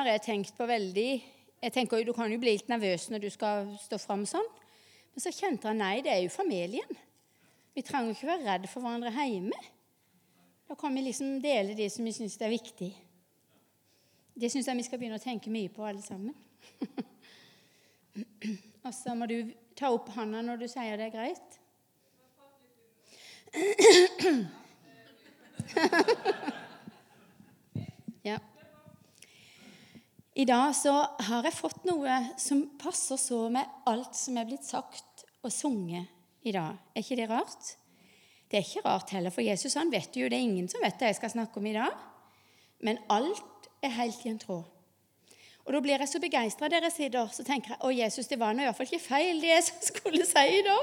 har jeg tenkt på veldig jeg tenker Du kan jo bli litt nervøs når du skal stå fram sånn. Men så kjente han nei, det er jo familien. Vi trenger ikke være redd for hverandre hjemme. Da kan vi liksom dele det som vi syns er viktig. Det syns jeg vi skal begynne å tenke mye på, alle sammen. Og så må du ta opp hånda når du sier det er greit. ja. I dag så har jeg fått noe som passer så med alt som er blitt sagt og sunget i dag. Er ikke det rart? Det er ikke rart heller, for Jesus han vet jo, det er ingen som vet det jeg skal snakke om i dag. Men alt er helt i en tråd. Og Da blir jeg så begeistra dere sitter, så tenker jeg å Jesus, det var nå iallfall ikke feil, det jeg skulle si da.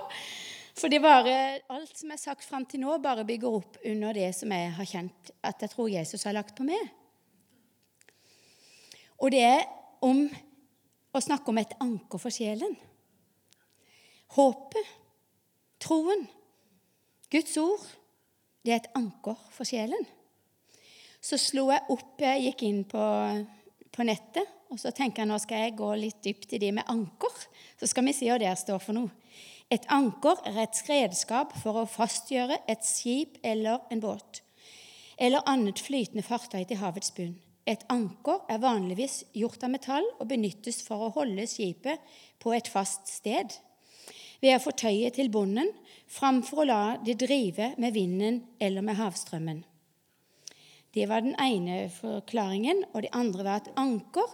For det bare, alt som er sagt fram til nå, bare bygger opp under det som jeg har kjent at jeg tror Jesus har lagt på meg. Og det er om å snakke om et anker for sjelen. Håpet, troen, Guds ord, det er et anker for sjelen. Så slo jeg opp, jeg gikk inn på, på nettet og så tenker jeg nå skal jeg gå litt dypt i det med anker. Så skal vi se hva det står for noe. Et anker er et redskap for å fastgjøre et skip eller en båt eller annet flytende fartøy til havets bunn. Et anker er vanligvis gjort av metall og benyttes for å holde skipet på et fast sted ved å få tøyet til bunnen framfor å la det drive med vinden eller med havstrømmen. Det var den ene forklaringen. Og det andre var at anker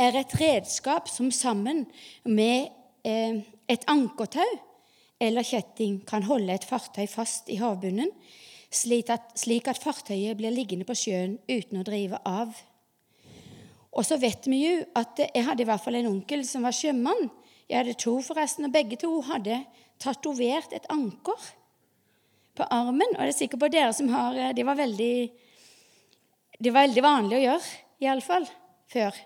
er et redskap som sammen med eh, et ankertau eller kjetting kan holde et fartøy fast i havbunnen, slik at, slik at fartøyet blir liggende på sjøen uten å drive av. Og så vet vi jo at Jeg hadde i hvert fall en onkel som var sjømann. Jeg hadde to, forresten, og begge to hadde tatovert et anker på armen. Og det er sikkert på dere som har eh, Det var veldig det var veldig vanlig å gjøre, iallfall før.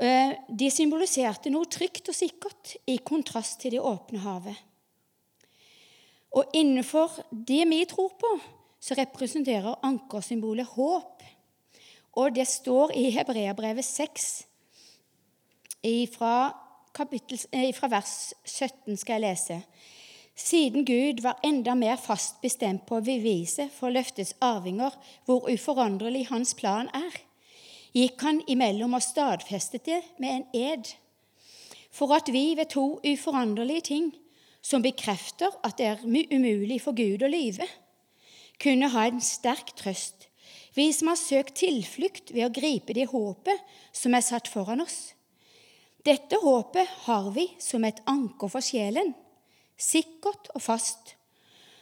Eh, de symboliserte noe trygt og sikkert, i kontrast til det åpne havet. Og innenfor det vi tror på, så representerer ankersymbolet håp. Og det står i Hebreabrevet 6, fra, kapittel, eh, fra vers 17 skal jeg lese. Siden Gud var enda mer fast bestemt på å bevise for løftets arvinger hvor uforanderlig hans plan er, gikk han imellom og stadfestet det med en ed, for at vi ved to uforanderlige ting, som bekrefter at det er umulig for Gud å lyve, kunne ha en sterk trøst, vi som har søkt tilflukt ved å gripe det håpet som er satt foran oss. Dette håpet har vi som et anker for sjelen sikkert og fast,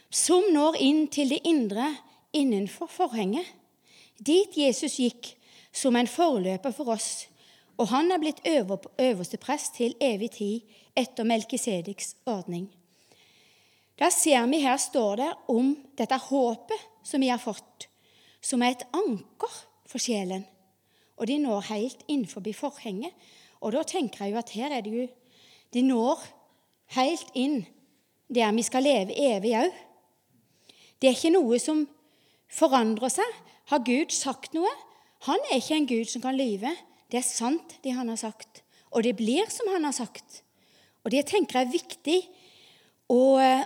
som når inn til det indre innenfor forhenget, dit Jesus gikk som en forløper for oss, og han er blitt øverste prest til evig tid etter Melkisediks ordning. Da ser vi her står det om dette håpet som vi har fått, som er et anker for sjelen. Og de når helt innenfor forhenget. Og da tenker jeg jo at her er det jo De når helt inn der vi skal leve evig òg. Det er ikke noe som forandrer seg. Har Gud sagt noe? Han er ikke en Gud som kan lyve. Det er sant, det han har sagt. Og det blir som han har sagt. Og det tenker jeg er viktig å,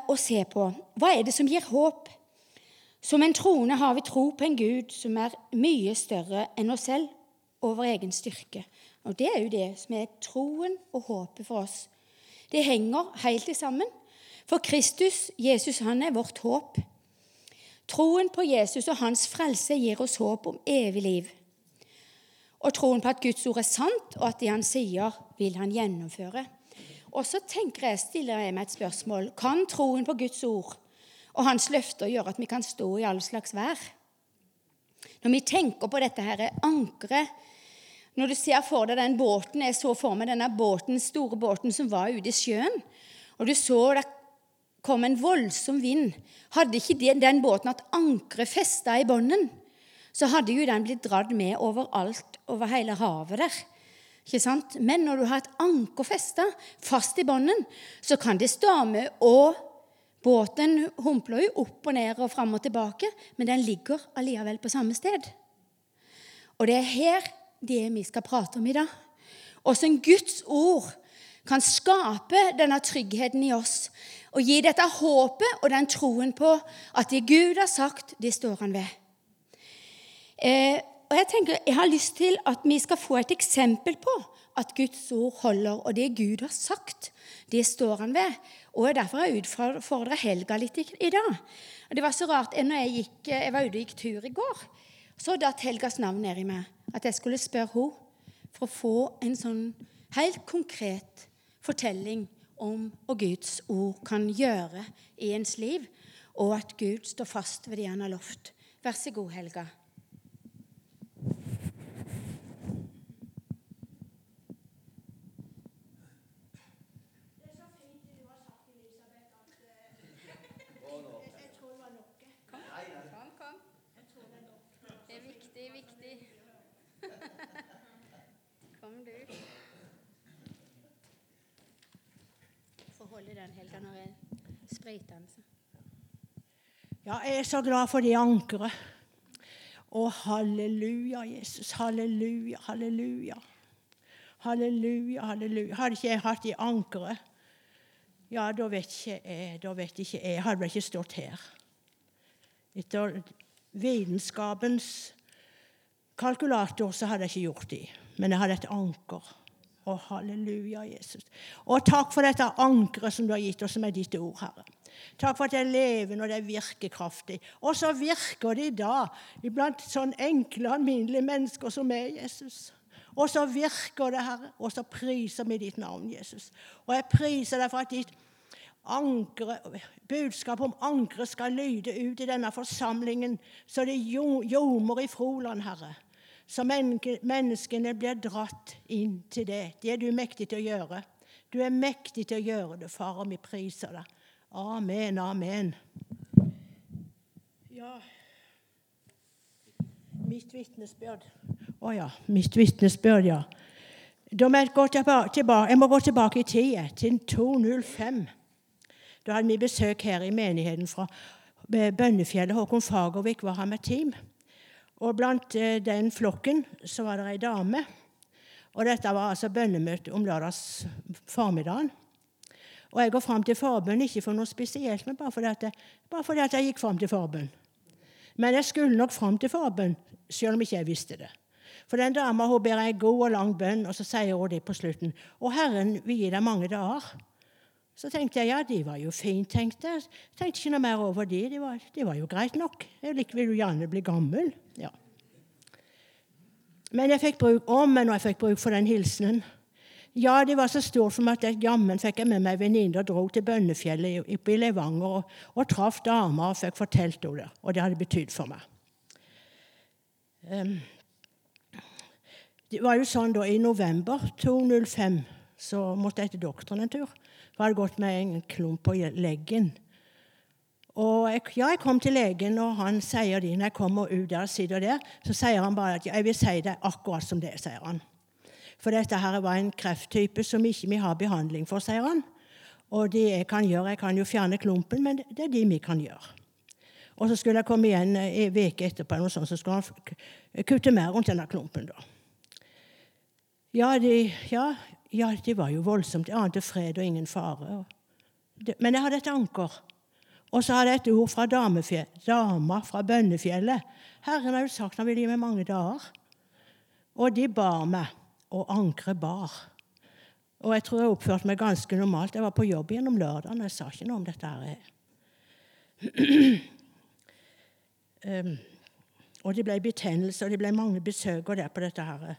å se på. Hva er det som gir håp? Som en troende har vi tro på en Gud som er mye større enn oss selv og vår egen styrke. Og Det er jo det som er troen og håpet for oss. Det henger helt sammen. For Kristus, Jesus, han er vårt håp. Troen på Jesus og hans frelse gir oss håp om evig liv. Og troen på at Guds ord er sant, og at det han sier, vil han gjennomføre. Og så tenker jeg, stiller jeg meg et spørsmål. Kan troen på Guds ord og hans løfter gjør at vi kan stå i all slags vær? Når vi tenker på dette her ankeret Når du ser for deg den båten Jeg så for meg denne båten, store båten som var ute i sjøen. Og du så det kom en voldsom vind. Hadde ikke den båten hatt ankeret festa i bånden, så hadde jo den blitt dratt med overalt, over hele havet der. Ikke sant? Men når du har et anker festa fast i bånden, så kan det storme, og båten humpler jo opp og ned og fram og tilbake, men den ligger allikevel på samme sted. Og det er her det vi skal prate om i dag. Åssen Guds ord kan skape denne tryggheten i oss og gi dette håpet og den troen på at det Gud har sagt, det står han ved. Eh, og Jeg tenker, jeg har lyst til at vi skal få et eksempel på at Guds ord holder, og det Gud har sagt, det står han ved. Og Derfor har jeg utfordra Helga litt i, i, dag. Og Det var så rart. når jeg, gikk, jeg var ute og gikk tur i går, så datt Helgas navn ned i meg. At jeg skulle spørre henne for å få en sånn helt konkret fortelling om hva Guds ord kan gjøre i ens liv, og at Gud står fast ved det han har lovt. Vær så god, Helga. Ja, jeg er så glad for det ankeret. Å, halleluja, Jesus. Halleluja, halleluja. Halleluja, halleluja. Hadde ikke jeg hatt det ankeret, ja, da vet ikke jeg da vet ikke jeg, hadde vel ikke stått her. Etter vitenskapens kalkulator så hadde jeg ikke gjort det. Men jeg hadde et anker. Å, halleluja, Jesus. Og takk for dette ankeret som du har gitt oss, som er ditt ord, Herre. Takk for at det er levende og det er virkekraftig. Og så virker det i dag iblant sånn enkle, alminnelige mennesker som er Jesus. Og så virker det, Herre, og så priser vi ditt navn, Jesus. Og jeg priser deg for at ditt ankre, budskap om ankeret skal lyde ut i denne forsamlingen, så det ljomer i Froland, Herre. Så menneskene blir dratt inn til det. Det er du mektig til å gjøre. Du er mektig til å gjøre det, far, og vi priser deg. Amen, amen. Ja Mitt vitnesbyrd. Å oh, ja. Mitt vitnesbyrd, ja. Da må jeg, gå tilbake, jeg må gå tilbake i tid, til 205. Da hadde vi besøk her i menigheten fra Bønnefjellet. Håkon Fagervik var her med team. Og blant eh, den flokken så var det ei dame. Og dette var altså bønnemøte om lørdags formiddagen. Og jeg går fram til forbønn ikke for noe spesielt, men bare fordi, jeg, bare fordi jeg gikk fram til forbønn. Men jeg skulle nok fram til forbønn, selv om ikke jeg visste det. For den dama hun ber ei god og lang bønn, og så sier hun det på slutten. Og Herren vil gi deg mange dager. Så tenkte jeg ja, de var jo fint, tenkte jeg. Tenkte ikke noe mer over de. De var, de var jo greit nok. Jeg vil jo gjerne bli gammel. Ja. Men jeg fikk bruk om, men jeg fikk bruk for den hilsenen. Ja, det var så stort for meg at jeg jammen fikk jeg med meg venninne og dro til Bønnefjellet i Levanger og, og traff damer og fikk fortalt henne det. Og det hadde betydd for meg. Um, det var jo sånn da, I november 2005 så måtte jeg til doktoren en tur. Jeg hadde gått med en klump på leggen. Og jeg, ja, jeg kom til legen, og han sier det når jeg kommer ut der, sitter der, så sier han bare at jeg vil si det akkurat som det, sier han. For dette her var en krefttype som ikke vi har behandling for, sier han. Og det jeg kan gjøre, jeg kan jo fjerne klumpen, men det er det vi kan gjøre. Og så skulle jeg komme igjen en uke etterpå, noe sånt, så skulle han kutte mer rundt denne klumpen. da. Ja, de, ja, ja, det var jo voldsomt. Jeg ante fred og ingen fare. Men jeg hadde et anker. Og så hadde jeg et ord fra dama fra Bønnefjellet. Herren har jo sagt han vil gi meg mange dager. Og de bar meg og ankeret bar. Og jeg tror jeg oppførte meg ganske normalt. Jeg var på jobb gjennom lørdagen, og jeg sa ikke noe om dette. her. um, og det ble betennelse, og det ble mange besøk der på dette her,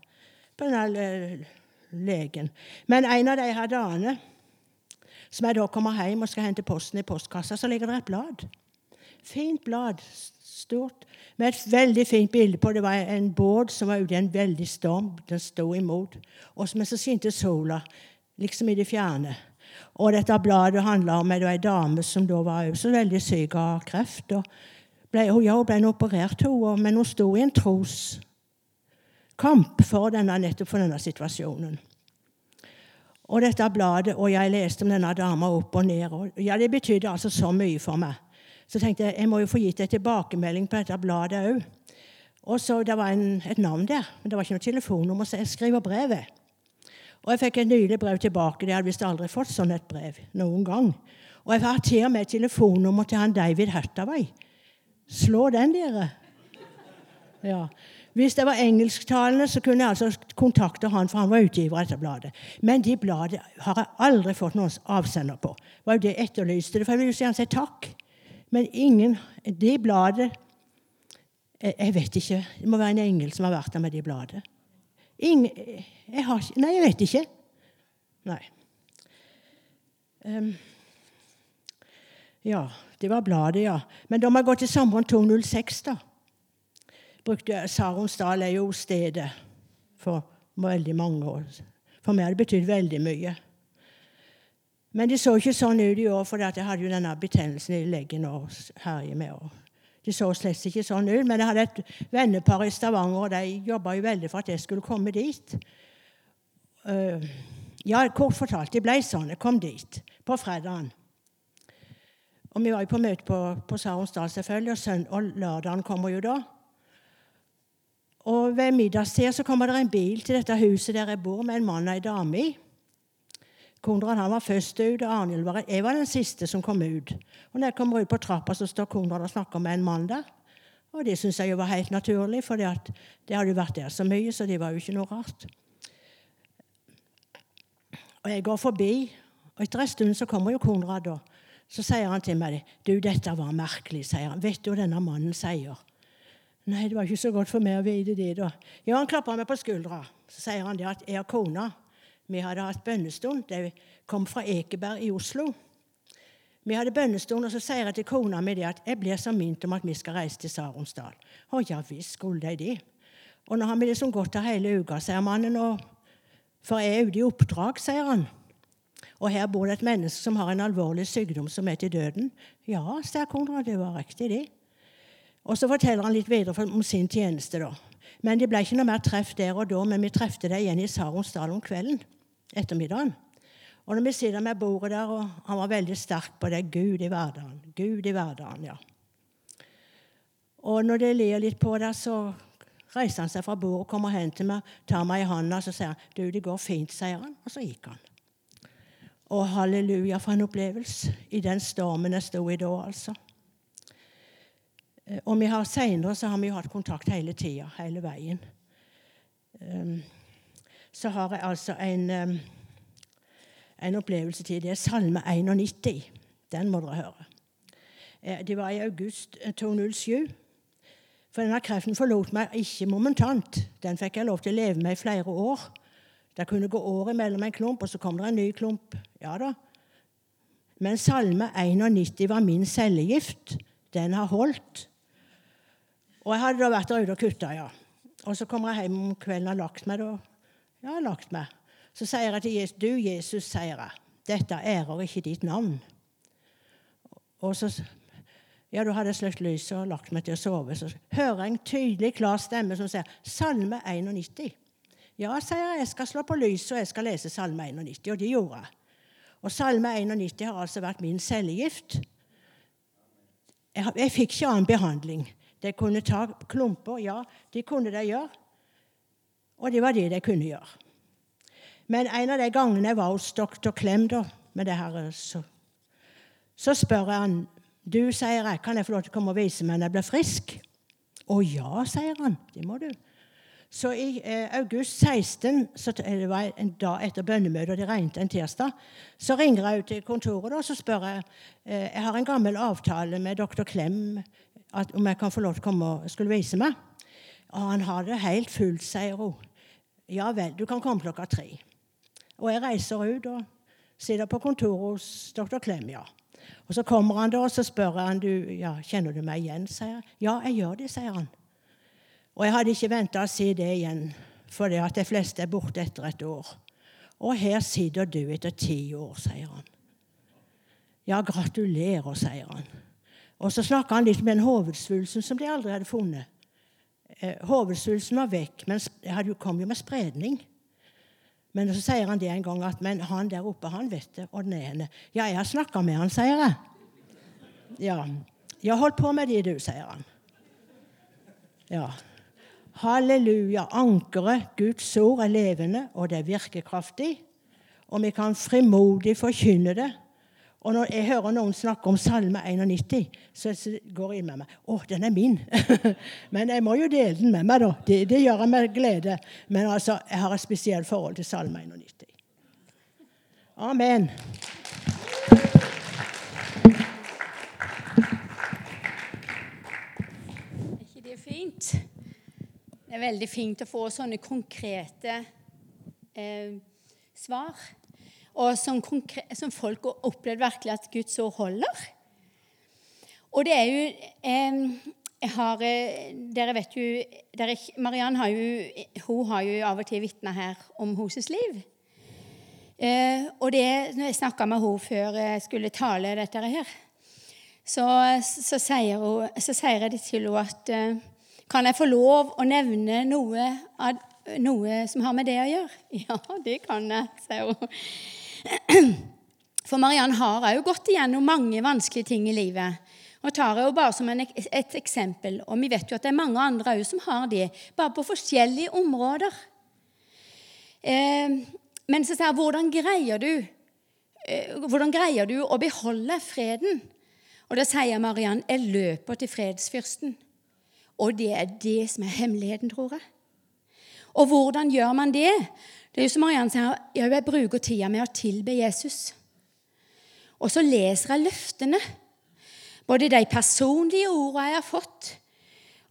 på denne legen. Men en av de her dagene som jeg da kommer hjem og skal hente posten i postkassa, så ligger det et blad. Fint blad stort, med et veldig fint bilde på. Det var en båt som var ute i en veldig storm. Den sto imot. Og men så skinte sola, liksom i det fjerne. Og dette bladet handla om ei dame som da var også veldig syk av kreft. og ble, ja, hun ble operert, hun, men hun sto i en troskamp for denne, nettopp for denne situasjonen. Og dette bladet, og jeg leste om denne dama opp og ned. Og, ja, Det betydde altså så mye for meg. Så tenkte jeg jeg må jo få gitt en tilbakemelding på dette bladet òg. Og så Det var en, et navn der, men det var ikke noe telefonnummer, så jeg skriver brevet. Og jeg fikk et nylig brev tilbake. Jeg hadde visst aldri fått sånn et brev noen gang. Og jeg har til og med telefonnummer til han David Hattaway. Slå den, dere. Ja. Hvis det var engelsktalende, så kunne jeg altså kontakte han, for han var utgiver dette bladet. Men de bladet har jeg aldri fått noen avsender på. Det var jo det jeg etterlyste. For jeg vil jo gjerne si takk. Men ingen De bladet Jeg vet ikke. Det må være en engel som har vært der med de bladet. Ingen, jeg har Nei, jeg vet ikke. Nei. Um, ja, det var bladet, ja. Men da må jeg gå til Samråd 206, da. Brukte Saronsdal er jo stedet for veldig mange år. For meg har det betydd veldig mye. Men det så ikke sånn ut i år, for jeg hadde jo denne betennelsen i leggen og herje med. Det så slett ikke sånn ut, men jeg hadde et vennepar i Stavanger, og de jobba jo veldig for at jeg skulle komme dit. Uh, ja, kort fortalt, det ble sånn. Jeg kom dit på fredagen. Og vi var jo på møte på, på Saronsdal, selvfølgelig, og, søn, og lørdagen kommer jo da. Og ved middagstid så kommer det en bil til dette huset der jeg bor, med en mann og ei dame i. Konrad han var først ut, og Arnhild var Jeg var den siste som kom ut. Og når jeg kommer ut på trappa, så står Konrad og snakker med en mann der. Og det syns jeg jo var helt naturlig, for det hadde jo vært der så mye, så det var jo ikke noe rart. Og jeg går forbi, og etter en stund så kommer jo Konrad, da. Så sier han til meg det. du, dette var merkelig. sier han. Vet du hva denne mannen sier? Nei, det var ikke så godt for meg å vite det, da. Ja, Han klapper meg på skuldra. Så sier han det at jeg og kona vi hadde hatt bønnestund. De kom fra Ekeberg i Oslo. Vi hadde bønnestund, og så sier jeg til kona mi det at jeg blir så minnet om at vi skal reise til Saronsdal. Å ja visst skulle de det. Og nå har vi liksom gått der hele uka, sier mannen. Og for jeg er ute i oppdrag, sier han. Og her bor det et menneske som har en alvorlig sykdom som er til døden. Ja, sier kona, det var riktig, det. Og så forteller han litt videre om sin tjeneste, da. Men det ble ikke noe mer treff der og da, men vi trefte det igjen i Saronsdal om kvelden. ettermiddagen. Og når vi sitter med bordet der, og han var veldig sterk på det Gud i hverdagen. Gud i hverdagen, ja. Og når det ler litt på det, så reiser han seg fra bordet, kommer hen til meg, tar meg i hånda så sier han, 'Du, det går fint', sier han. Og så gikk han. Og halleluja for en opplevelse i den stormen jeg sto i da, altså. Eh, og vi har Senere så har vi jo hatt kontakt hele tida, hele veien. Um, så har jeg altså en, um, en opplevelse til. Det er Salme 91. Den må dere høre. Eh, det var i august 2007. Eh, for denne kreften forlot meg ikke momentant. Den fikk jeg lov til å leve med i flere år. Det kunne gå år imellom en klump, og så kom det en ny klump. Ja da. Men Salme 91 var min cellegift. Den har holdt. Og jeg hadde da vært der ute og kutta, ja. Og så kommer jeg hjem om kvelden og har lagt meg. da. Ja, jeg lagt meg. Så sier jeg til Jesus, 'Du, Jesus', sier jeg, 'dette ærer ikke ditt navn'. Og så ja, da hadde jeg sløkt lyset og lagt meg til å sove. Så hører jeg en tydelig, klar stemme som sier 'Salme 91'. Ja, sier jeg, jeg skal slå på lyset, og jeg skal lese Salme 91. Og det gjorde jeg. Og Salme 91 har altså vært min cellegift. Jeg, jeg fikk ikke annen behandling. De kunne ta klumper, ja, de kunne de gjøre. Og det var det de kunne gjøre. Men en av de gangene jeg var hos doktor Klem da, med det her, så, så spør jeg han du, sier jeg, kan jeg få lov til å komme og vise meg når jeg blir frisk? Å ja, sier han. Det må du. Så i eh, august 16, så det var en dag etter bønnemøtet, og det regnet en tirsdag, så ringer jeg ut til kontoret og så spør jeg eh, jeg har en gammel avtale med doktor Klem at, om jeg kan få lov til å komme og skulle vise meg. Og han har det helt fullt, sier hun. Ja vel, du kan komme klokka tre. Og jeg reiser ut og sitter på kontoret hos doktor Klem, ja. Og Så kommer han da, og så spør han du, ja, kjenner du meg igjen. sier jeg. Ja, jeg gjør det, sier han. Og jeg hadde ikke venta å si det igjen, for det at de fleste er borte etter et år. Og her sitter du etter ti år, sier han. Ja, gratulerer, sier han. Og så snakka han litt med den hovedsvulsten som de aldri hadde funnet. Eh, hovedsvulsten var vekk, men det kom jo med spredning. Men så sier han det en gang at men han der oppe, han vet det, og den henne. Ja, jeg har snakka med han, sier jeg. Ja. Ja, hold på med det, du, sier han. Ja. Halleluja. Ankeret, Guds ord, er levende, og det er virkekraftig. Og vi kan frimodig forkynne det. Og når jeg hører noen snakke om Salme 91, så går jeg med meg Å, den er min! Men jeg må jo dele den med meg, da. Det, det gjør jeg med glede. Men altså, jeg har et spesielt forhold til Salme 91. Amen. Er ikke det fint? Det er veldig fint å få sånne konkrete eh, svar. Og som, som, folk har opplevd virkelig at Guds ord holder. Og det er jo eh, har, eh, Dere vet jo dere, Mariann har jo, hun har jo av og til vitna her om hennes liv. Eh, og det, når jeg snakka med henne før jeg skulle tale dette her, så, så, sier, hun, så sier, jeg til henne at eh, Kan jeg få lov å nevne noe, noe, som har med det å gjøre? Ja, det kan jeg, sier hun. For Mariann har òg gått igjennom mange vanskelige ting i livet. Og tar jeg jo bare som en, et eksempel, og vi vet jo at det er mange andre òg som har det, bare på forskjellige områder. Eh, men så sier jeg, hvordan greier du eh, hvordan greier du å beholde freden? Og da sier Mariann jeg løper til fredsfyrsten. Og det er det som er hemmeligheten, tror jeg. Og hvordan gjør man det? Det er jo som Mariann sier, jeg bruker tida med å tilbe Jesus. Og så leser jeg løftene. Både de personlige ordene jeg har fått,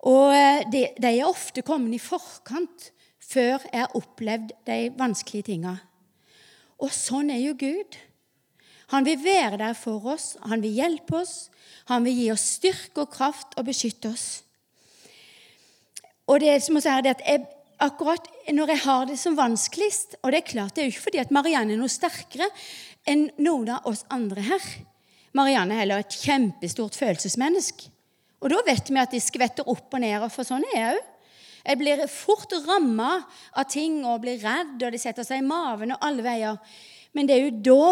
og eh, de, de er ofte kommet i forkant før jeg har opplevd de vanskelige tinga. Og sånn er jo Gud. Han vil være der for oss, han vil hjelpe oss, han vil gi oss styrke og kraft og beskytte oss. Og det som å si er at jeg, akkurat når jeg har det som vanskeligst Og det er klart, det er jo ikke fordi at Marianne er noe sterkere enn noen av oss andre her. Marianne er heller et kjempestort følelsesmenneske. Og da vet vi at de skvetter opp og ned, for sånn er jeg òg. Jeg blir fort ramma av ting og blir redd, og det setter seg i maven og alle veier. Men det er jo da,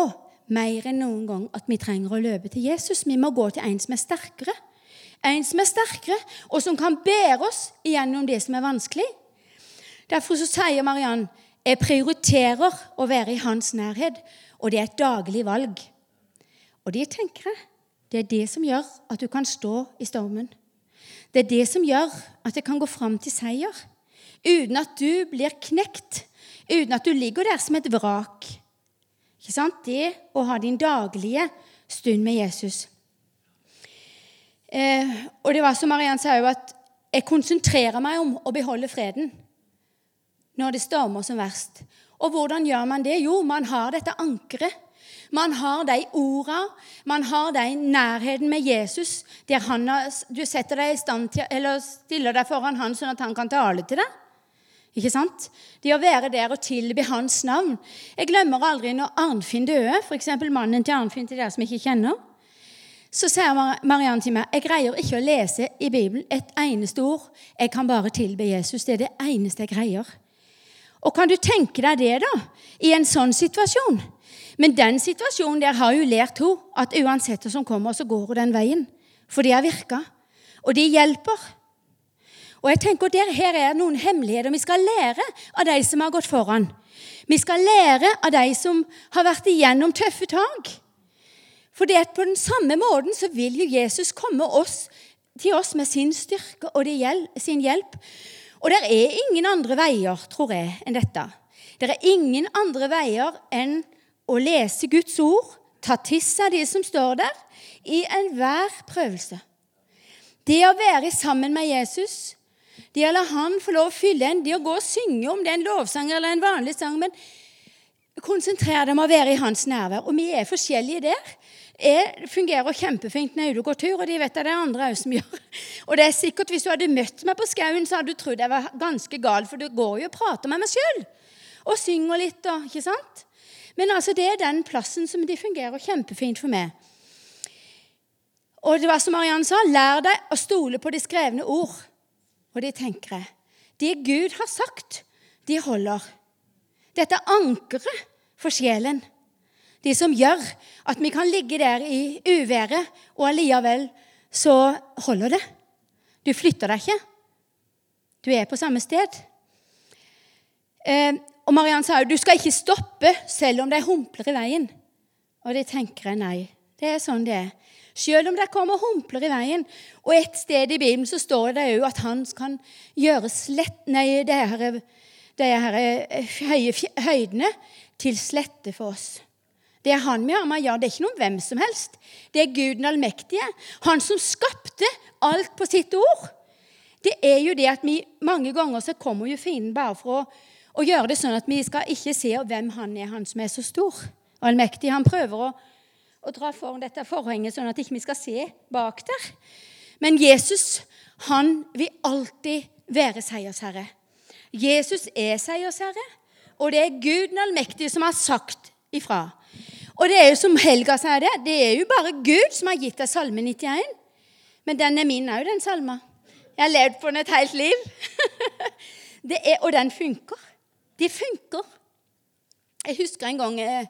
mer enn noen gang, at vi trenger å løpe til Jesus. Vi må gå til en som er sterkere. En som er sterkere, og som kan bære oss gjennom det som er vanskelig. Derfor så sier Mariann jeg prioriterer å være i hans nærhet, og det er et daglig valg. Og det tenker jeg, det er det som gjør at du kan stå i stormen. Det er det som gjør at jeg kan gå fram til seier. Uten at du blir knekt. Uten at du ligger der som et vrak. Ikke sant? Det å ha din daglige stund med Jesus. Eh, og det var som Mariann sa at jeg konsentrerer meg om å beholde freden når det stormer som verst. Og hvordan gjør man det? Jo, man har dette ankeret man har de orda, man har den nærheten med Jesus, der han, du setter deg i stand til, eller stiller deg foran han sånn at han kan tale til deg. Ikke sant? Det å være der og tilbe hans navn. Jeg glemmer aldri når Arnfinn døde, f.eks. mannen til Arnfinn, til dere som ikke kjenner. Så sier Mariann til meg jeg greier ikke å lese i Bibelen et eneste ord. Jeg kan bare tilbe Jesus. Det er det eneste jeg greier. Og kan du tenke deg det, da? I en sånn situasjon? Men den situasjonen der har jo lært henne at uansett hva som kommer, så går hun den veien. For det har virka. Og det hjelper. Og jeg tenker at Her er noen hemmeligheter vi skal lære av de som har gått foran. Vi skal lære av de som har vært igjennom tøffe tak. For det at på den samme måten så vil jo Jesus komme oss, til oss med sin styrke og sin hjelp. Og det er ingen andre veier, tror jeg, enn dette. Det er ingen andre veier enn å lese Guds ord, ta til seg de som står der, i enhver prøvelse. Det å være sammen med Jesus, det å la han få lov å fylle en, det å gå og synge om det er en lovsang eller en vanlig sang, men konsentrer deg om å være i hans nærvær. Og vi er forskjellige der. Jeg fungerer kjempefint når jeg går tur, og de vet at det er andre òg som gjør. Og det er sikkert Hvis du hadde møtt meg på skauen, så hadde du trodd jeg var ganske gal, for du går jo og prater med meg sjøl. Og synger litt, og, ikke sant? Men altså, det er den plassen som de fungerer kjempefint for meg. Og det var som Mariann sa, lær deg å stole på de skrevne ord. Og de tenker jeg. Det Gud har sagt, de holder. Dette er ankeret for sjelen. De som gjør at vi kan ligge der i uværet, og allikevel så holder det. Du flytter deg ikke. Du er på samme sted. Eh, og Mariann sa jo du skal ikke stoppe selv om det humpler i veien. Og det tenker jeg nei. Det er sånn det er. Selv om det kommer humpler i veien. Og et sted i Bibelen så står det jo at han kan gjøre slett, nei, det her, det her høye høydene til slette for oss. Det er han vi har med å gjøre. Det er ikke noen hvem som helst. Det er Gud den allmektige. Han som skapte alt på sitt ord. Det er jo det at vi mange ganger så kommer jo fienden bare for å, å, gjøre det sånn at vi skal ikke se hvem han er, han som er så stor allmektig. Han prøver å, å dra foran dette forhenget sånn at ikke vi skal se bak der. Men Jesus, han vil alltid være seiersherre. Jesus er seiersherre, og det er Gud den allmektige som har sagt ifra. Og det er jo som Helga sier det, det er jo bare Gud som har gitt deg Salme 91. Men den er min òg, den salma. Jeg har levd på den et helt liv. er, og den funker. Det funker. Jeg husker en gang jeg,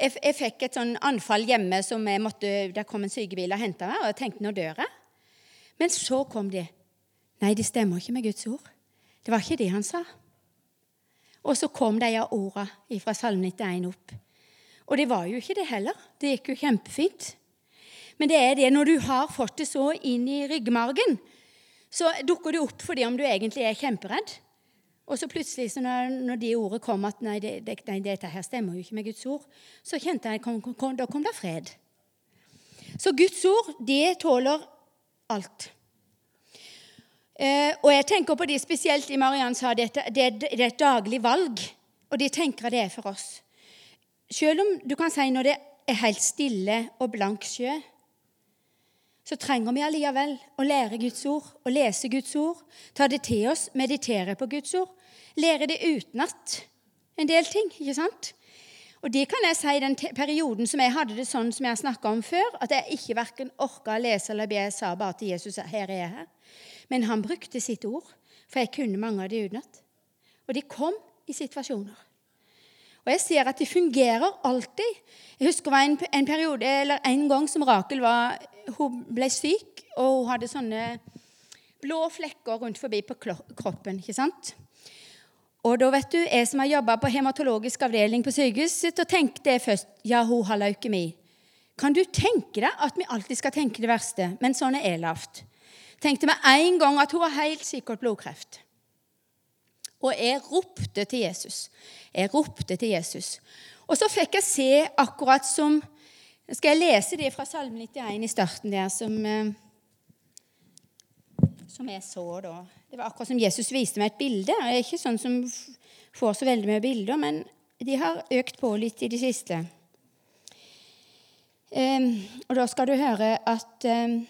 jeg, jeg fikk et sånn anfall hjemme som jeg måtte, der kom en sykebil og henta meg. Og jeg tenkte nå dør jeg. Men så kom de. Nei, det stemmer ikke med Guds ord. Det var ikke det han sa. Og så kom de av orda fra Salme 91 opp. Og det var jo ikke det heller. Det gikk jo kjempefint. Men det er det når du har fått det så inn i ryggmargen, så dukker det opp fordi om du egentlig er kjemperedd. Og så plutselig, så når, når de ordene kom at nei, det, det, nei, dette her stemmer jo ikke med Guds ord, så kjente jeg kom, kom, da kom det fred. Så Guds ord, det tåler alt. Eh, og jeg tenker på det spesielt i Mariann sa dette, det, det er et daglig valg. Og de tenker det er for oss. Selv om du kan si når det er helt stille og blank sjø, så trenger vi allikevel å lære Guds ord å lese Guds ord, ta det til oss, meditere på Guds ord, lære det utenat en del ting. ikke sant? Og det kan jeg si i den perioden som jeg hadde det sånn som jeg har snakka om før, at jeg ikke verken orka å lese eller be. Jeg sa bare til Jesus her er jeg her. Men han brukte sitt ord, for jeg kunne mange av de utenat. Og de kom i situasjoner. Og jeg ser at det fungerer alltid. Jeg husker det var en, en, periode, eller en gang som Rakel var, hun ble syk, og hun hadde sånne blå flekker rundt forbi på kroppen. ikke sant? Og da vet du, Jeg som har jobba på hematologisk avdeling på sykehuset, og tenkte jeg først ja, hun har leukemi. Kan du tenke deg at vi alltid skal tenke det verste, men sånn er lavt? Tenkte med en gang at hun har helt sikkert blodkreft. Og jeg ropte til Jesus. Jeg ropte til Jesus. Og så fikk jeg se akkurat som Skal jeg lese det fra Salme 91 i starten der, som, eh, som jeg så da? Det var akkurat som Jesus viste meg et bilde. Jeg er ikke sånn som får så veldig mye bilder, men de har økt på litt i det siste. Um, og da skal du høre at um,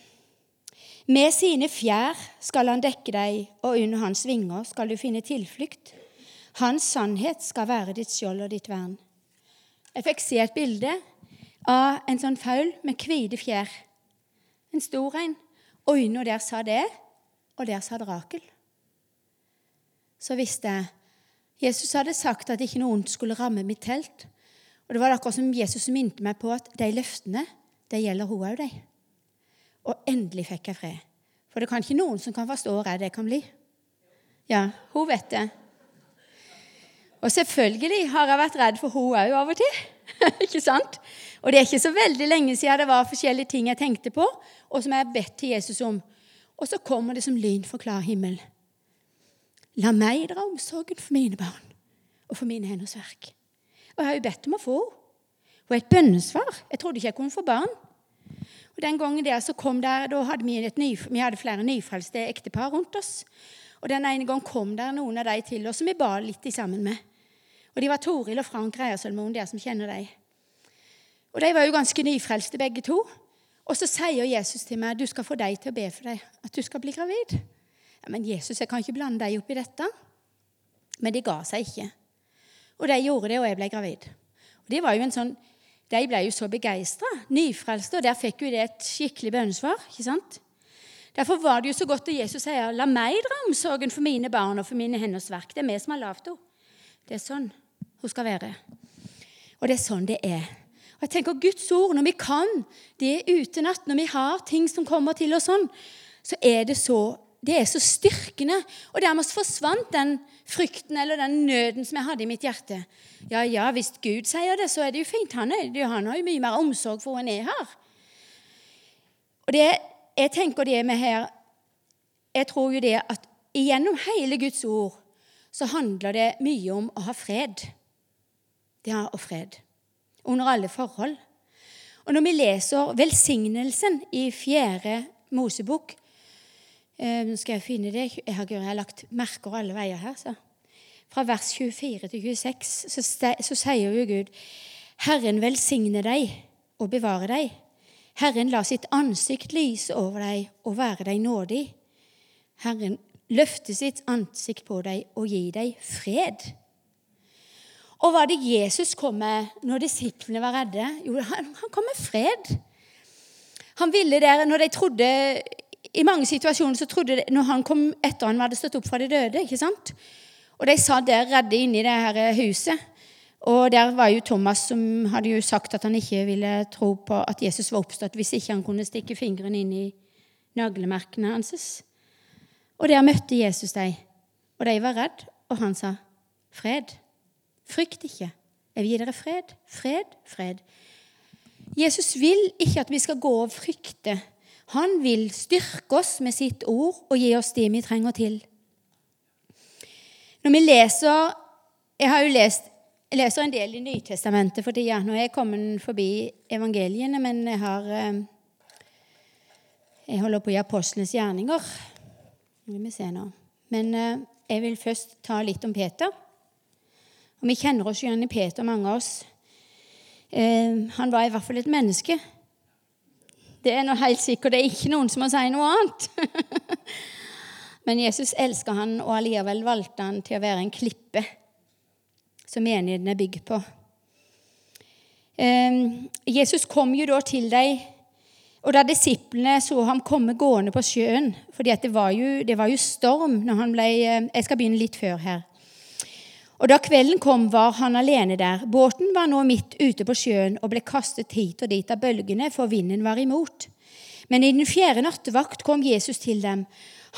med sine fjær skal han dekke deg, og under hans vinger skal du finne tilflukt. Hans sannhet skal være ditt skjold og ditt vern. Jeg fikk se et bilde av en sånn faul med hvite fjær. En stor en. Og under der sa det, og der sa Rakel. Så visste jeg Jesus hadde sagt at ikke noe ondt skulle ramme mitt telt. Og det var akkurat som Jesus minte meg på at de løftene, det gjelder hun òg, de. Og endelig fikk jeg fred. For det kan ikke noen som kan forstå hvor redd jeg kan bli. Ja, hun vet det. Og selvfølgelig har jeg vært redd for hun òg av og til. ikke sant? Og det er ikke så veldig lenge siden det var forskjellige ting jeg tenkte på, og som jeg har bedt til Jesus om. Og så kommer det som lyn for klar himmel. La meg dra omsorgen for mine barn og for mine henders verk. Og jeg har jo bedt om å få henne. Og et bønnesvar. Jeg trodde ikke jeg kunne få barn. Og Den gangen der så kom der, da hadde vi, ny, vi hadde flere nyfrelste ektepar rundt oss. Og Den ene gang kom der noen av de til oss som vi ba litt sammen med. Og De var Toril og Frank Reierselmoen, dere som kjenner dem. Og De var jo ganske nyfrelste, begge to. Og så sier Jesus til meg du skal få deg til å be for deg, at du skal bli gravid. Ja, Men Jesus, jeg kan ikke blande deg opp i dette. Men de ga seg ikke. Og de gjorde det, og jeg ble gravid. Og Det var jo en sånn de ble jo så begeistra, nyfrelste, og der fikk jo det et skikkelig bønnesvar. ikke sant? Derfor var det jo så godt at Jesus sier, 'La meg dra omsorgen for mine barn og for mine henders verk'. Det er vi som har lagd henne. Det er sånn hun skal være. Og det er sånn det er. Og jeg tenker Guds ord, når vi kan det utenat, når vi har ting som kommer til oss sånn, så er det så det er så styrkende. Og dermed forsvant den frykten eller den nøden som jeg hadde i mitt hjerte. Ja, ja, hvis Gud sier det, så er det jo fint. Han, er, han har jo mye mer omsorg for henne jeg har. Og det, jeg tenker det med her Jeg tror jo det at gjennom hele Guds ord så handler det mye om å ha fred. Det å fred. Under alle forhold. Og når vi leser velsignelsen i fjerde Mosebok Nå skal jeg finne det. Jeg har, jeg har lagt merker alle veier her. Så. Fra vers 24 til 26 så, så sier jo Gud Herren velsigne deg og bevare deg. Herren la sitt ansikt lyse over deg og være deg nådig. Herren løfte sitt ansikt på deg og gi deg fred. Og hva det Jesus kom med når disiplene var redde? Jo, han, kom med fred. Han ville der, når de trodde I mange situasjoner så trodde de, når han kom etter han hadde stått opp fra de døde ikke sant? Og de satt der redde inne i det her huset. Og der var jo Thomas som hadde jo sagt at han ikke ville tro på at Jesus var oppstått hvis ikke han kunne stikke fingeren inn i naglemerkene hans. Og der møtte Jesus dem. Og de var redd, og han sa, 'Fred. Frykt ikke. Jeg vil gi dere fred. Fred, fred.' Jesus vil ikke at vi skal gå og frykte. Han vil styrke oss med sitt ord og gi oss det vi trenger til. Når vi leser Jeg har jo lest jeg leser en del i Nytestamentet for tida. Nå er jeg kommet forbi evangeliene, men jeg har eh, Jeg holder på i apostlenes gjerninger. Nå vi se nå. Men eh, jeg vil først ta litt om Peter. Og Vi kjenner oss igjen i Peter, mange av oss. Eh, han var i hvert fall et menneske. Det er noe helt sikkert. Det er ikke noen som må si noe annet. Men Jesus elsker han, og allikevel valgte han til å være en klippe som menigheten er bygd på. Eh, Jesus kom jo da til dem, og da disiplene så ham komme gående på sjøen For det, det var jo storm når han ble eh, Jeg skal begynne litt før her. Og Da kvelden kom, var han alene der. Båten var nå midt ute på sjøen og ble kastet hit og dit av bølgene, for vinden var imot. Men i den fjerde nattevakt kom Jesus til dem.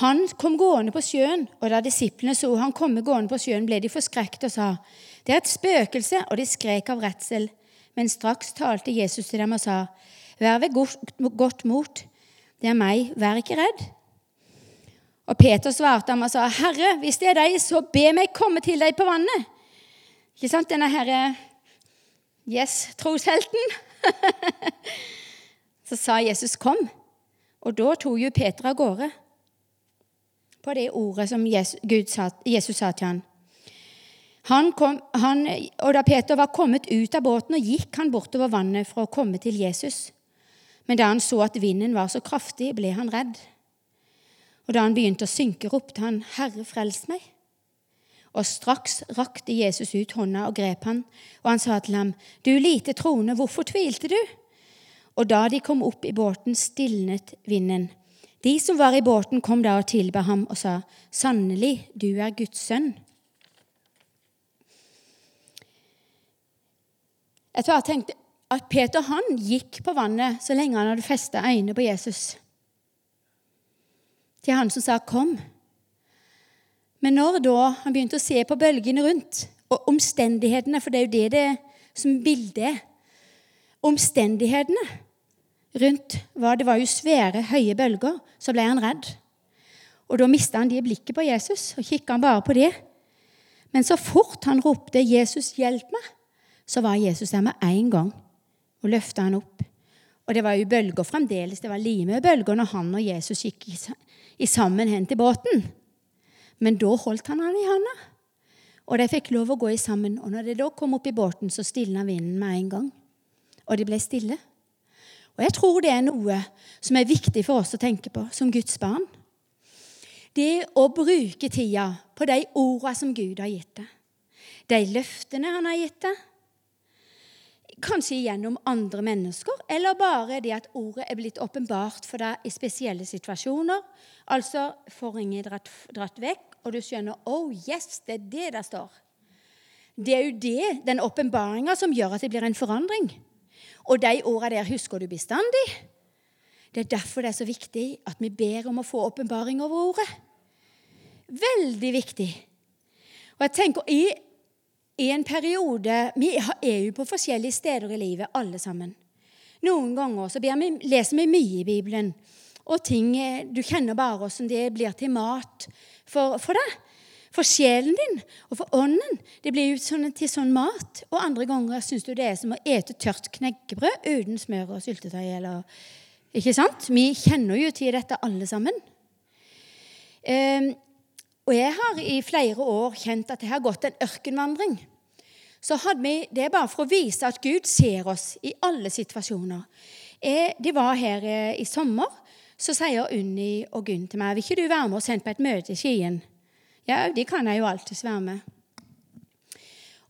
Han kom gående på sjøen, og da disiplene så han komme gående på sjøen, ble de forskrekket og sa, 'Det er et spøkelse', og de skrek av redsel. Men straks talte Jesus til dem og sa, 'Vær ved godt mot. Det er meg. Vær ikke redd.' Og Peter svarte ham og sa, 'Herre, hvis det er deg, så be meg komme til deg på vannet.' Ikke sant, denne herre Yes, troshelten. så sa Jesus, 'Kom.' Og da tok jo Peter av gårde på det ordet som Jesus sa, Jesus sa til ham. Han kom, han, og da Peter var kommet ut av båten, og gikk han bortover vannet for å komme til Jesus. Men da han så at vinden var så kraftig, ble han redd. Og da han begynte å synke, ropte han, 'Herre, frels meg.' Og straks rakte Jesus ut hånda og grep han, og han sa til ham, 'Du lite troende, hvorfor tvilte du?' Og da de kom opp i båten, stilnet vinden. De som var i båten, kom da og tilba ham og sa, 'Sannelig, du er Guds sønn.' Jeg bare tenkte at Peter han gikk på vannet så lenge han hadde festa øynene på Jesus til han som sa 'kom'. Men når da han begynte å se på bølgene rundt, og omstendighetene, for det er jo det det som bildet Omstendighetene rundt var Det var jo svære, høye bølger. Så ble han redd. Og da mista han det blikket på Jesus og kikka han bare på det. Men så fort han ropte 'Jesus, hjelp meg', så var Jesus der med en gang og løfta han opp. Og det var jo bølger fremdeles. Det var like bølger når han og Jesus gikk i sammen til båten. Men da holdt han han i handa, og de fikk lov å gå i sammen. Og når de da kom opp i båten, så stilna vinden med en gang. Og de ble stille. Og jeg tror det er noe som er viktig for oss å tenke på som Guds barn. Det å bruke tida på de orda som Gud har gitt deg. De løftene han har gitt deg Kanskje gjennom andre mennesker, eller bare det at ordet er blitt åpenbart for deg i spesielle situasjoner. Altså forhenget dratt, dratt vekk, og du skjønner oh yes, det er det der står. Det er jo det, den åpenbaringa som gjør at det blir en forandring. Og de åra der husker du bestandig. Det er derfor det er så viktig at vi ber om å få åpenbaring over ordet. Veldig viktig. Og jeg tenker i, en periode Vi er jo på forskjellige steder i livet, alle sammen. Noen ganger så vi, leser vi mye i Bibelen, og ting du kjenner bare hvordan det blir til mat for, for deg. For sjelen din og for ånden. Det blir jo sånn, til sånn mat. Og andre ganger syns du det er som å ete tørt knekkebrød uten smør og syltetøy. Eller, ikke sant? Vi kjenner jo til dette, alle sammen. Um, og jeg har i flere år kjent at jeg har gått en ørkenvandring. Så hadde vi, Det er bare for å vise at Gud ser oss i alle situasjoner. Jeg, de var her eh, i sommer. Så sier Unni og Gunn til meg vil ikke du være med oss hen på et møte i Skien. Ja, de kan jeg jo alltids være med.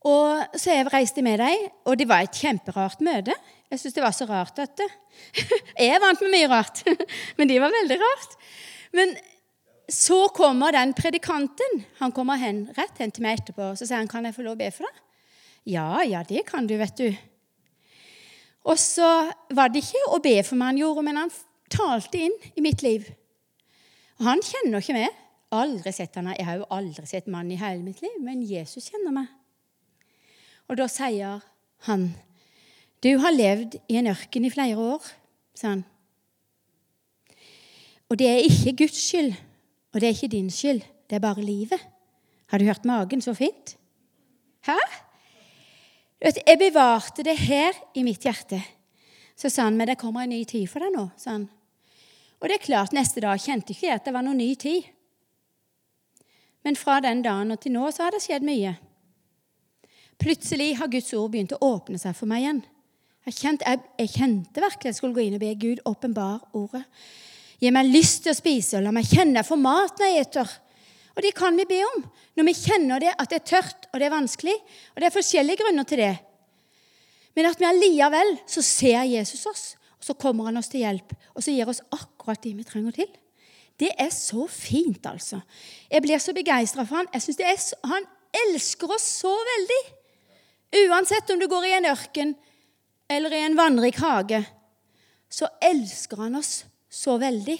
Og Så jeg reiste med dem, og det var et kjemperart møte. Jeg syns det var så rart at Jeg er vant med mye rart, men de var veldig rart. Men så kommer den predikanten. Han kommer hen, rett hen til meg etterpå så sier han, kan jeg få lov å be for deg. Ja, ja, det kan du, vet du. Og så var det ikke å be for meg han gjorde, men han talte inn i mitt liv. Og han kjenner ikke meg. Aldri sett han. Jeg har jo aldri sett mann i hele mitt liv, men Jesus kjenner meg. Og da sier han, 'Du har levd i en ørken i flere år', sa han. Og det er ikke Guds skyld, og det er ikke din skyld. Det er bare livet. Har du hørt magen så fint? Hæ? Jeg bevarte det her i mitt hjerte. Så sa han, men det kommer en ny tid for deg nå. sa han. Og det er klart, neste dag kjente ikke jeg at det var noen ny tid. Men fra den dagen og til nå så har det skjedd mye. Plutselig har Guds ord begynt å åpne seg for meg igjen. Jeg kjente, jeg, jeg kjente virkelig jeg skulle gå inn og be Gud åpenbar ordet. Gi meg lyst til å spise, og la meg kjenne jeg får mat når jeg eter. Og det kan vi be om når vi kjenner det at det er tørt og det er vanskelig. Og det er forskjellige grunner til det. Men at vi allikevel så ser Jesus oss, og så kommer han oss til hjelp, og så gir oss akkurat det vi trenger til. Det er så fint, altså. Jeg blir så begeistra for han. Jeg synes er, Han elsker oss så veldig. Uansett om du går i en ørken eller i en vannrik hage, så elsker han oss så veldig.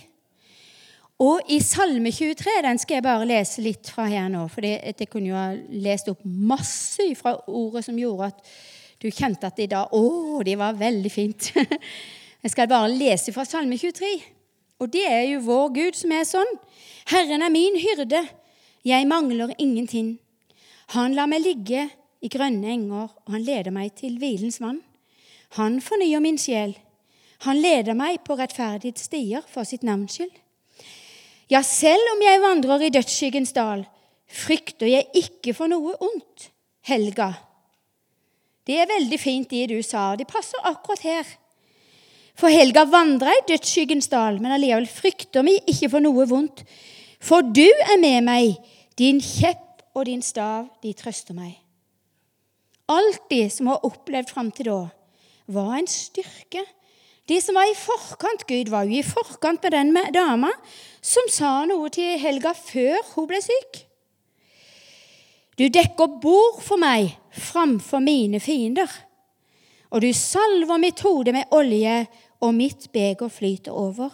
Og i Salme 23, den skal jeg bare lese litt fra her nå, for jeg kunne jo ha lest opp masse fra ordet som gjorde at du kjente at i dag Å, det var veldig fint. Jeg skal bare lese fra Salme 23. Og det er jo vår Gud som er sånn. Herren er min hyrde, jeg mangler ingenting. Han lar meg ligge i grønne enger, og han leder meg til hvilens vann. Han fornyer min sjel. Han leder meg på rettferdige stier for sitt navns skyld. Ja, selv om jeg vandrer i dødsskyggens dal, frykter jeg ikke for noe ondt. Helga. Det er veldig fint, det du sa. Det passer akkurat her. For Helga vandra i dødsskyggens dal, men allikevel frykter vi ikke for noe vondt. For du er med meg, din kjepp og din stav, de trøster meg. Alt det som har opplevd fram til da, var en styrke. De som var i forkant Gud var jo i forkant med den dama som sa noe til Helga før hun ble syk. Du dekker bord for meg framfor mine fiender, og du salver mitt hode med olje, og mitt beger flyter over.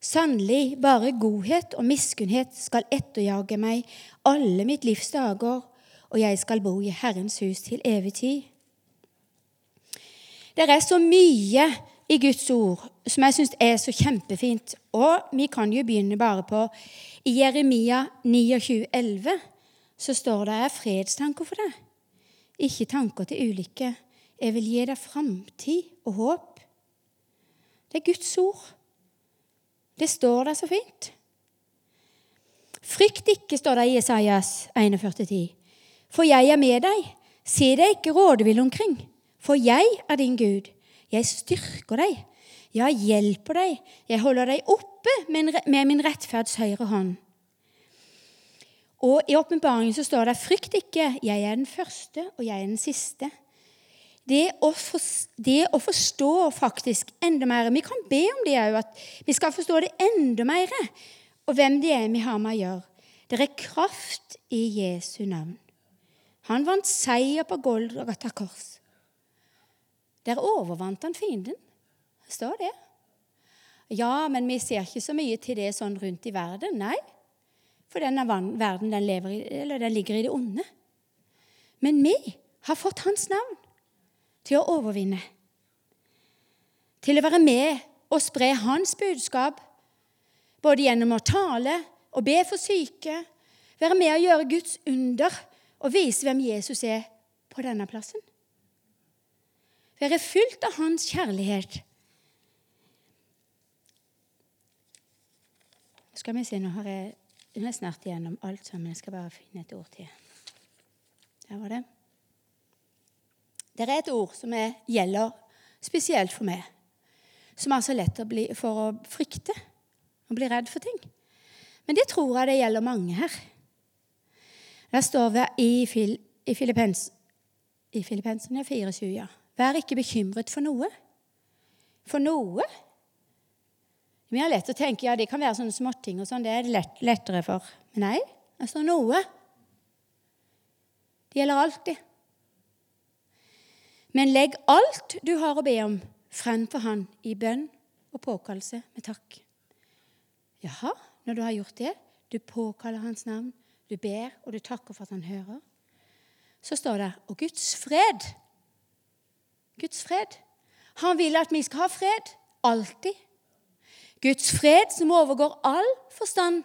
Sannelig, bare godhet og miskunnhet skal etterjage meg alle mitt livs dager, og jeg skal bo i Herrens hus til evig tid. Det er så mye i Guds ord som jeg syns er så kjempefint. Og vi kan jo begynne bare på I Jeremia 29, 29,11 så står det er fredstanker for deg, ikke tanker til ulykke. Jeg vil gi deg framtid og håp. Det er Guds ord. Det står der så fint. Frykt ikke, står det i Jesajas 41,10. For jeg er med deg. Se deg ikke rådvill omkring. For jeg er din Gud. Jeg styrker deg. Jeg hjelper deg. Jeg holder deg oppe med min rettferds høyre hånd. Og I åpenbaringen står det 'Frykt ikke, jeg er den første, og jeg er den siste'. Det å, for, det å, forstå faktisk enda mer Vi kan be om det òg, at vi skal forstå det enda mer. Og hvem det er vi har med å gjøre. Det er kraft i Jesu navn. Han vant seier på Golgata kors. Der overvant han fienden. Står det. Ja, men vi ser ikke så mye til det sånn rundt i verden. Nei, for denne verden den, i, den ligger i det onde. Men vi har fått Hans navn til å overvinne. Til å være med og spre Hans budskap, både gjennom å tale og be for syke, være med og gjøre Guds under og vise hvem Jesus er på denne plassen. Være fylt av Hans kjærlighet. Skal vi se, Nå har jeg, nå er snart igjennom alt sammen. Jeg skal bare finne et ord til. Der var det. Det er et ord som er, gjelder spesielt for meg, som er så lett å bli, for å frykte og bli redd for ting. Men det tror jeg det gjelder mange her. Der står vi i, Fil, i Filippens, i Filippensene 24, ja. Vær ikke bekymret for noe. For noe? Vi har lett å tenke ja, det kan være sånne småting, og sånn, det er det lett, lettere for. Men nei, det står noe. Det gjelder alltid. Men legg alt du har å be om, frem for Han i bønn og påkallelse med takk. Jaha, når du har gjort det, du påkaller Hans navn, du ber, og du takker for at Han hører, så står det Og Guds fred Guds fred. Han vil at vi skal ha fred. Alltid. Guds fred, som overgår all forstand,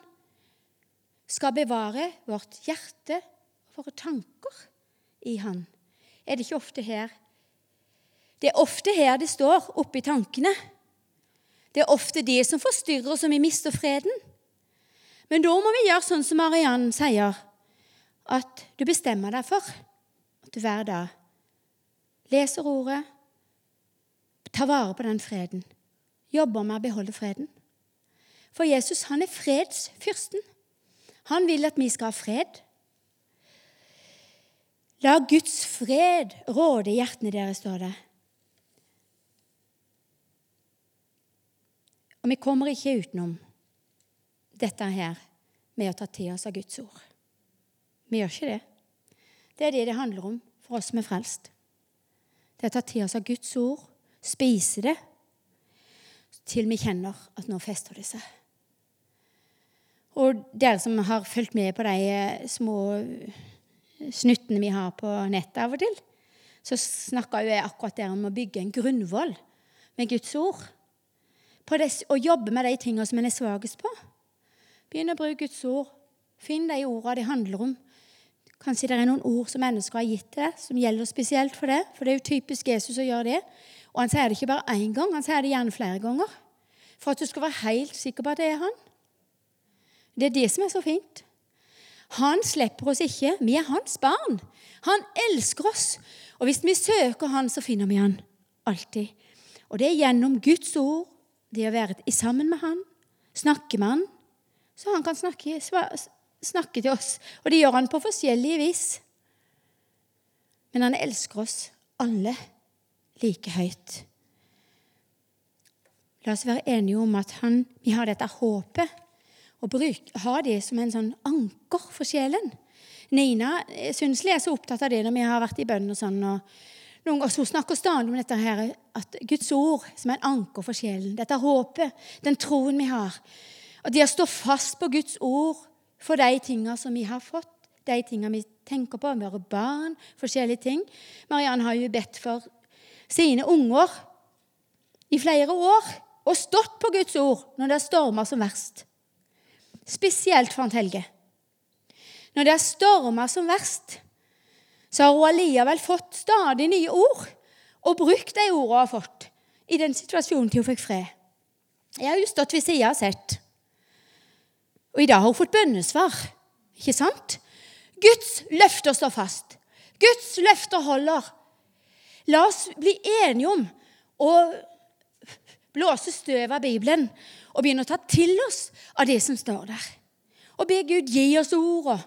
skal bevare vårt hjerte og våre tanker i Han. Er det ikke ofte her det er ofte her det står, oppi tankene. Det er ofte de som forstyrrer og vi mister freden. Men da må vi gjøre sånn som Mariann sier, at du bestemmer deg for at du hver dag leser ordet, tar vare på den freden, jobber med å beholde freden. For Jesus han er fredsfyrsten. Han vil at vi skal ha fred. La Guds fred råde i hjertene deres, står det. Og vi kommer ikke utenom dette her med å ta til oss av Guds ord. Vi gjør ikke det. Det er det det handler om for oss som er frelst. Det er å ta til oss av Guds ord, spise det, til vi kjenner at nå fester det seg. Og dere som har fulgt med på de eh, små snuttene vi har på nettet av og til, så snakka jeg akkurat der om å bygge en grunnvoll med Guds ord på det, å jobbe med de tingene som en er svakest på. Begynn å bruke Guds ord. Finn de ordene det handler om. Kanskje det er noen ord som mennesker har gitt til deg, som gjelder spesielt for det. For det er jo typisk Jesus å gjøre det. Og han sier det ikke bare én gang, han sier det gjerne flere ganger. For at du skal være helt sikker på at det er han. Det er det som er så fint. Han slipper oss ikke. Vi er hans barn. Han elsker oss. Og hvis vi søker han, så finner vi han alltid. Og det er gjennom Guds ord det å være sammen med han, snakke med han, så han kan snakke, snakke til oss. Og det gjør han på forskjellige vis. Men han elsker oss alle like høyt. La oss være enige om at han, vi har dette håpet, og bruk, ha det som en sånn anker for sjelen. Nina Sundsli er så opptatt av det når vi har vært i bønn og sånn. og noen ganger snakker stadig om dette her, at Guds ord som er en anker for sjelen. Dette håpet, den troen vi har. Og det å stå fast på Guds ord for de tingene som vi har fått, de tingene vi tenker på, våre barn, forskjellige ting. Mariann har jo bedt for sine unger i flere år og stått på Guds ord når det storma som verst. Spesielt for en Helge. Når det storma som verst, så har hun allikevel fått stadig nye ord og brukt de ordene hun har fått i den situasjonen til hun fikk fred. Jeg har jo stått ved sida og sett. Og i dag har hun fått bønnesvar. Ikke sant? Guds løfter står fast. Guds løfter holder. La oss bli enige om å blåse støv av Bibelen og begynne å ta til oss av det som står der. Og be Gud gi oss ordene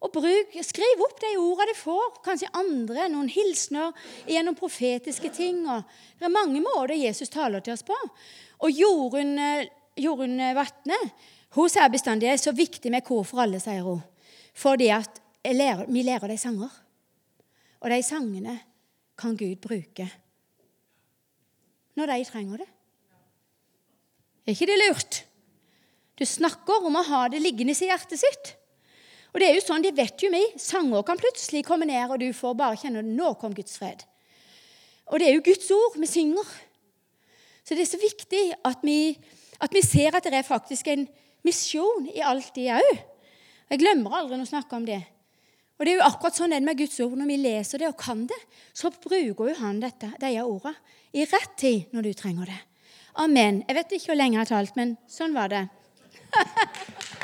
og bruk, Skriv opp de ordene du får. Kanskje andre, noen hilsener gjennom profetiske ting. Det er mange måter Jesus taler til oss på. Og Jorunn, eh, Vatne hun sier bestandig det er så viktig med kor for alle, sier hun. Fordi at lærer, vi lærer de sanger. Og de sangene kan Gud bruke når de trenger det. Er ikke det lurt? Du snakker om å ha det liggende i hjertet sitt. Og det er jo sånn, det vet jo vi. Sanger kan plutselig komme ned, og du får bare kjenne at nå kom Guds fred. Og det er jo Guds ord vi synger. Så det er så viktig at vi, at vi ser at det er faktisk en misjon i alt det òg. Jeg glemmer aldri å snakke om det. Og det er jo akkurat sånn det med Guds ord. Når vi leser det og kan det, så bruker jo han dette, disse ordene i rett tid når du trenger det. Amen. Jeg vet ikke hvor lenge jeg har talt, men sånn var det.